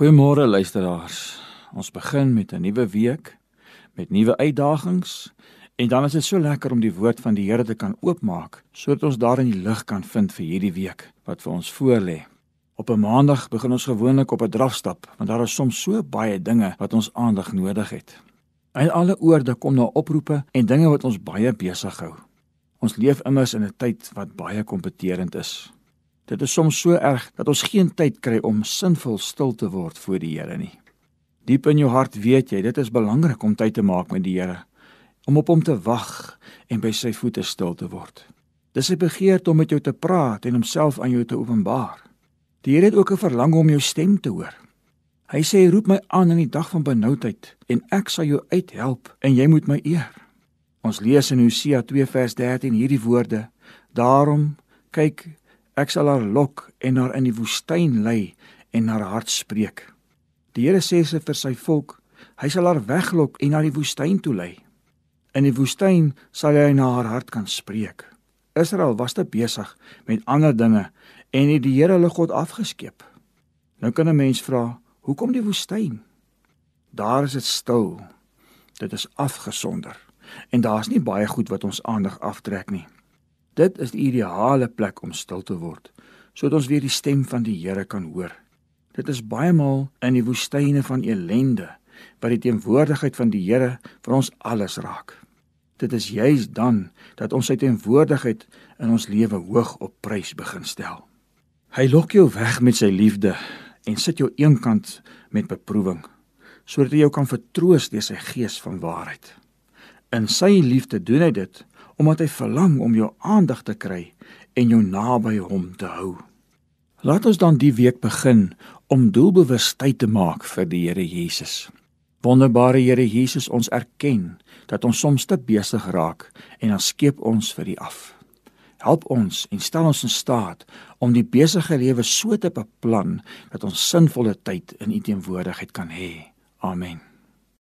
Goeiemôre luisteraars. Ons begin met 'n nuwe week met nuwe uitdagings en dan is dit so lekker om die woord van die Here te kan oopmaak sodat ons daarin die lig kan vind vir hierdie week wat vir ons voorlê. Op 'n maandag begin ons gewoonlik op 'n drafstap want daar is soms so baie dinge wat ons aandag nodig het. En alle oorde kom na oproepe en dinge wat ons baie besig hou. Ons leef immers in 'n tyd wat baie kompeterend is. Dit is soms so erg dat ons geen tyd kry om sinvol stil te word voor die Here nie. Diep in jou hart weet jy, dit is belangrik om tyd te maak met die Here, om op hom te wag en by sy voete stil te word. Dis sy begeerte om met jou te praat en homself aan jou te openbaar. Die Here het ook 'n verlang om jou stem te hoor. Hy sê roep my aan in die dag van benoudheid en ek sal jou uithelp en jy moet my eer. Ons lees in Hosea 2 vers 13 hierdie woorde: Daarom kyk Ek sal haar lok en haar in die woestyn lei en haar hart spreek. Die Here sê se vir sy volk, hy sal haar weglok en na die woestyn toe lei. In die woestyn sal hy na haar hart kan spreek. Israel was te besig met ander dinge en het die Here hulle God afgeskeep. Nou kan 'n mens vra, hoekom die woestyn? Daar is dit stil. Dit is afgesonder en daar's nie baie goed wat ons aandag aftrek nie. Dit is die ideale plek om stil te word, sodat ons weer die stem van die Here kan hoor. Dit is baie maal in die woestyne van elende wat die teenwoordigheid van die Here vir ons alles raak. Dit is juis dan dat ons sy teenwoordigheid in ons lewe hoog op prys begin stel. Hy lok jou weg met sy liefde en sit jou eenkant met beproewing sodat hy jou kan vertroos deur sy gees van waarheid. In sy liefde doen hy dit omdat hy verlang om jou aandag te kry en jou naby hom te hou. Laat ons dan die week begin om doelbewus tyd te maak vir die Here Jesus. Wonderbare Here Jesus, ons erken dat ons soms te besig raak en dan skeep ons vir die af. Help ons en stel ons in staat om die besige lewe so te beplan dat ons sinvolle tyd in U teenwoordigheid kan hê. Amen.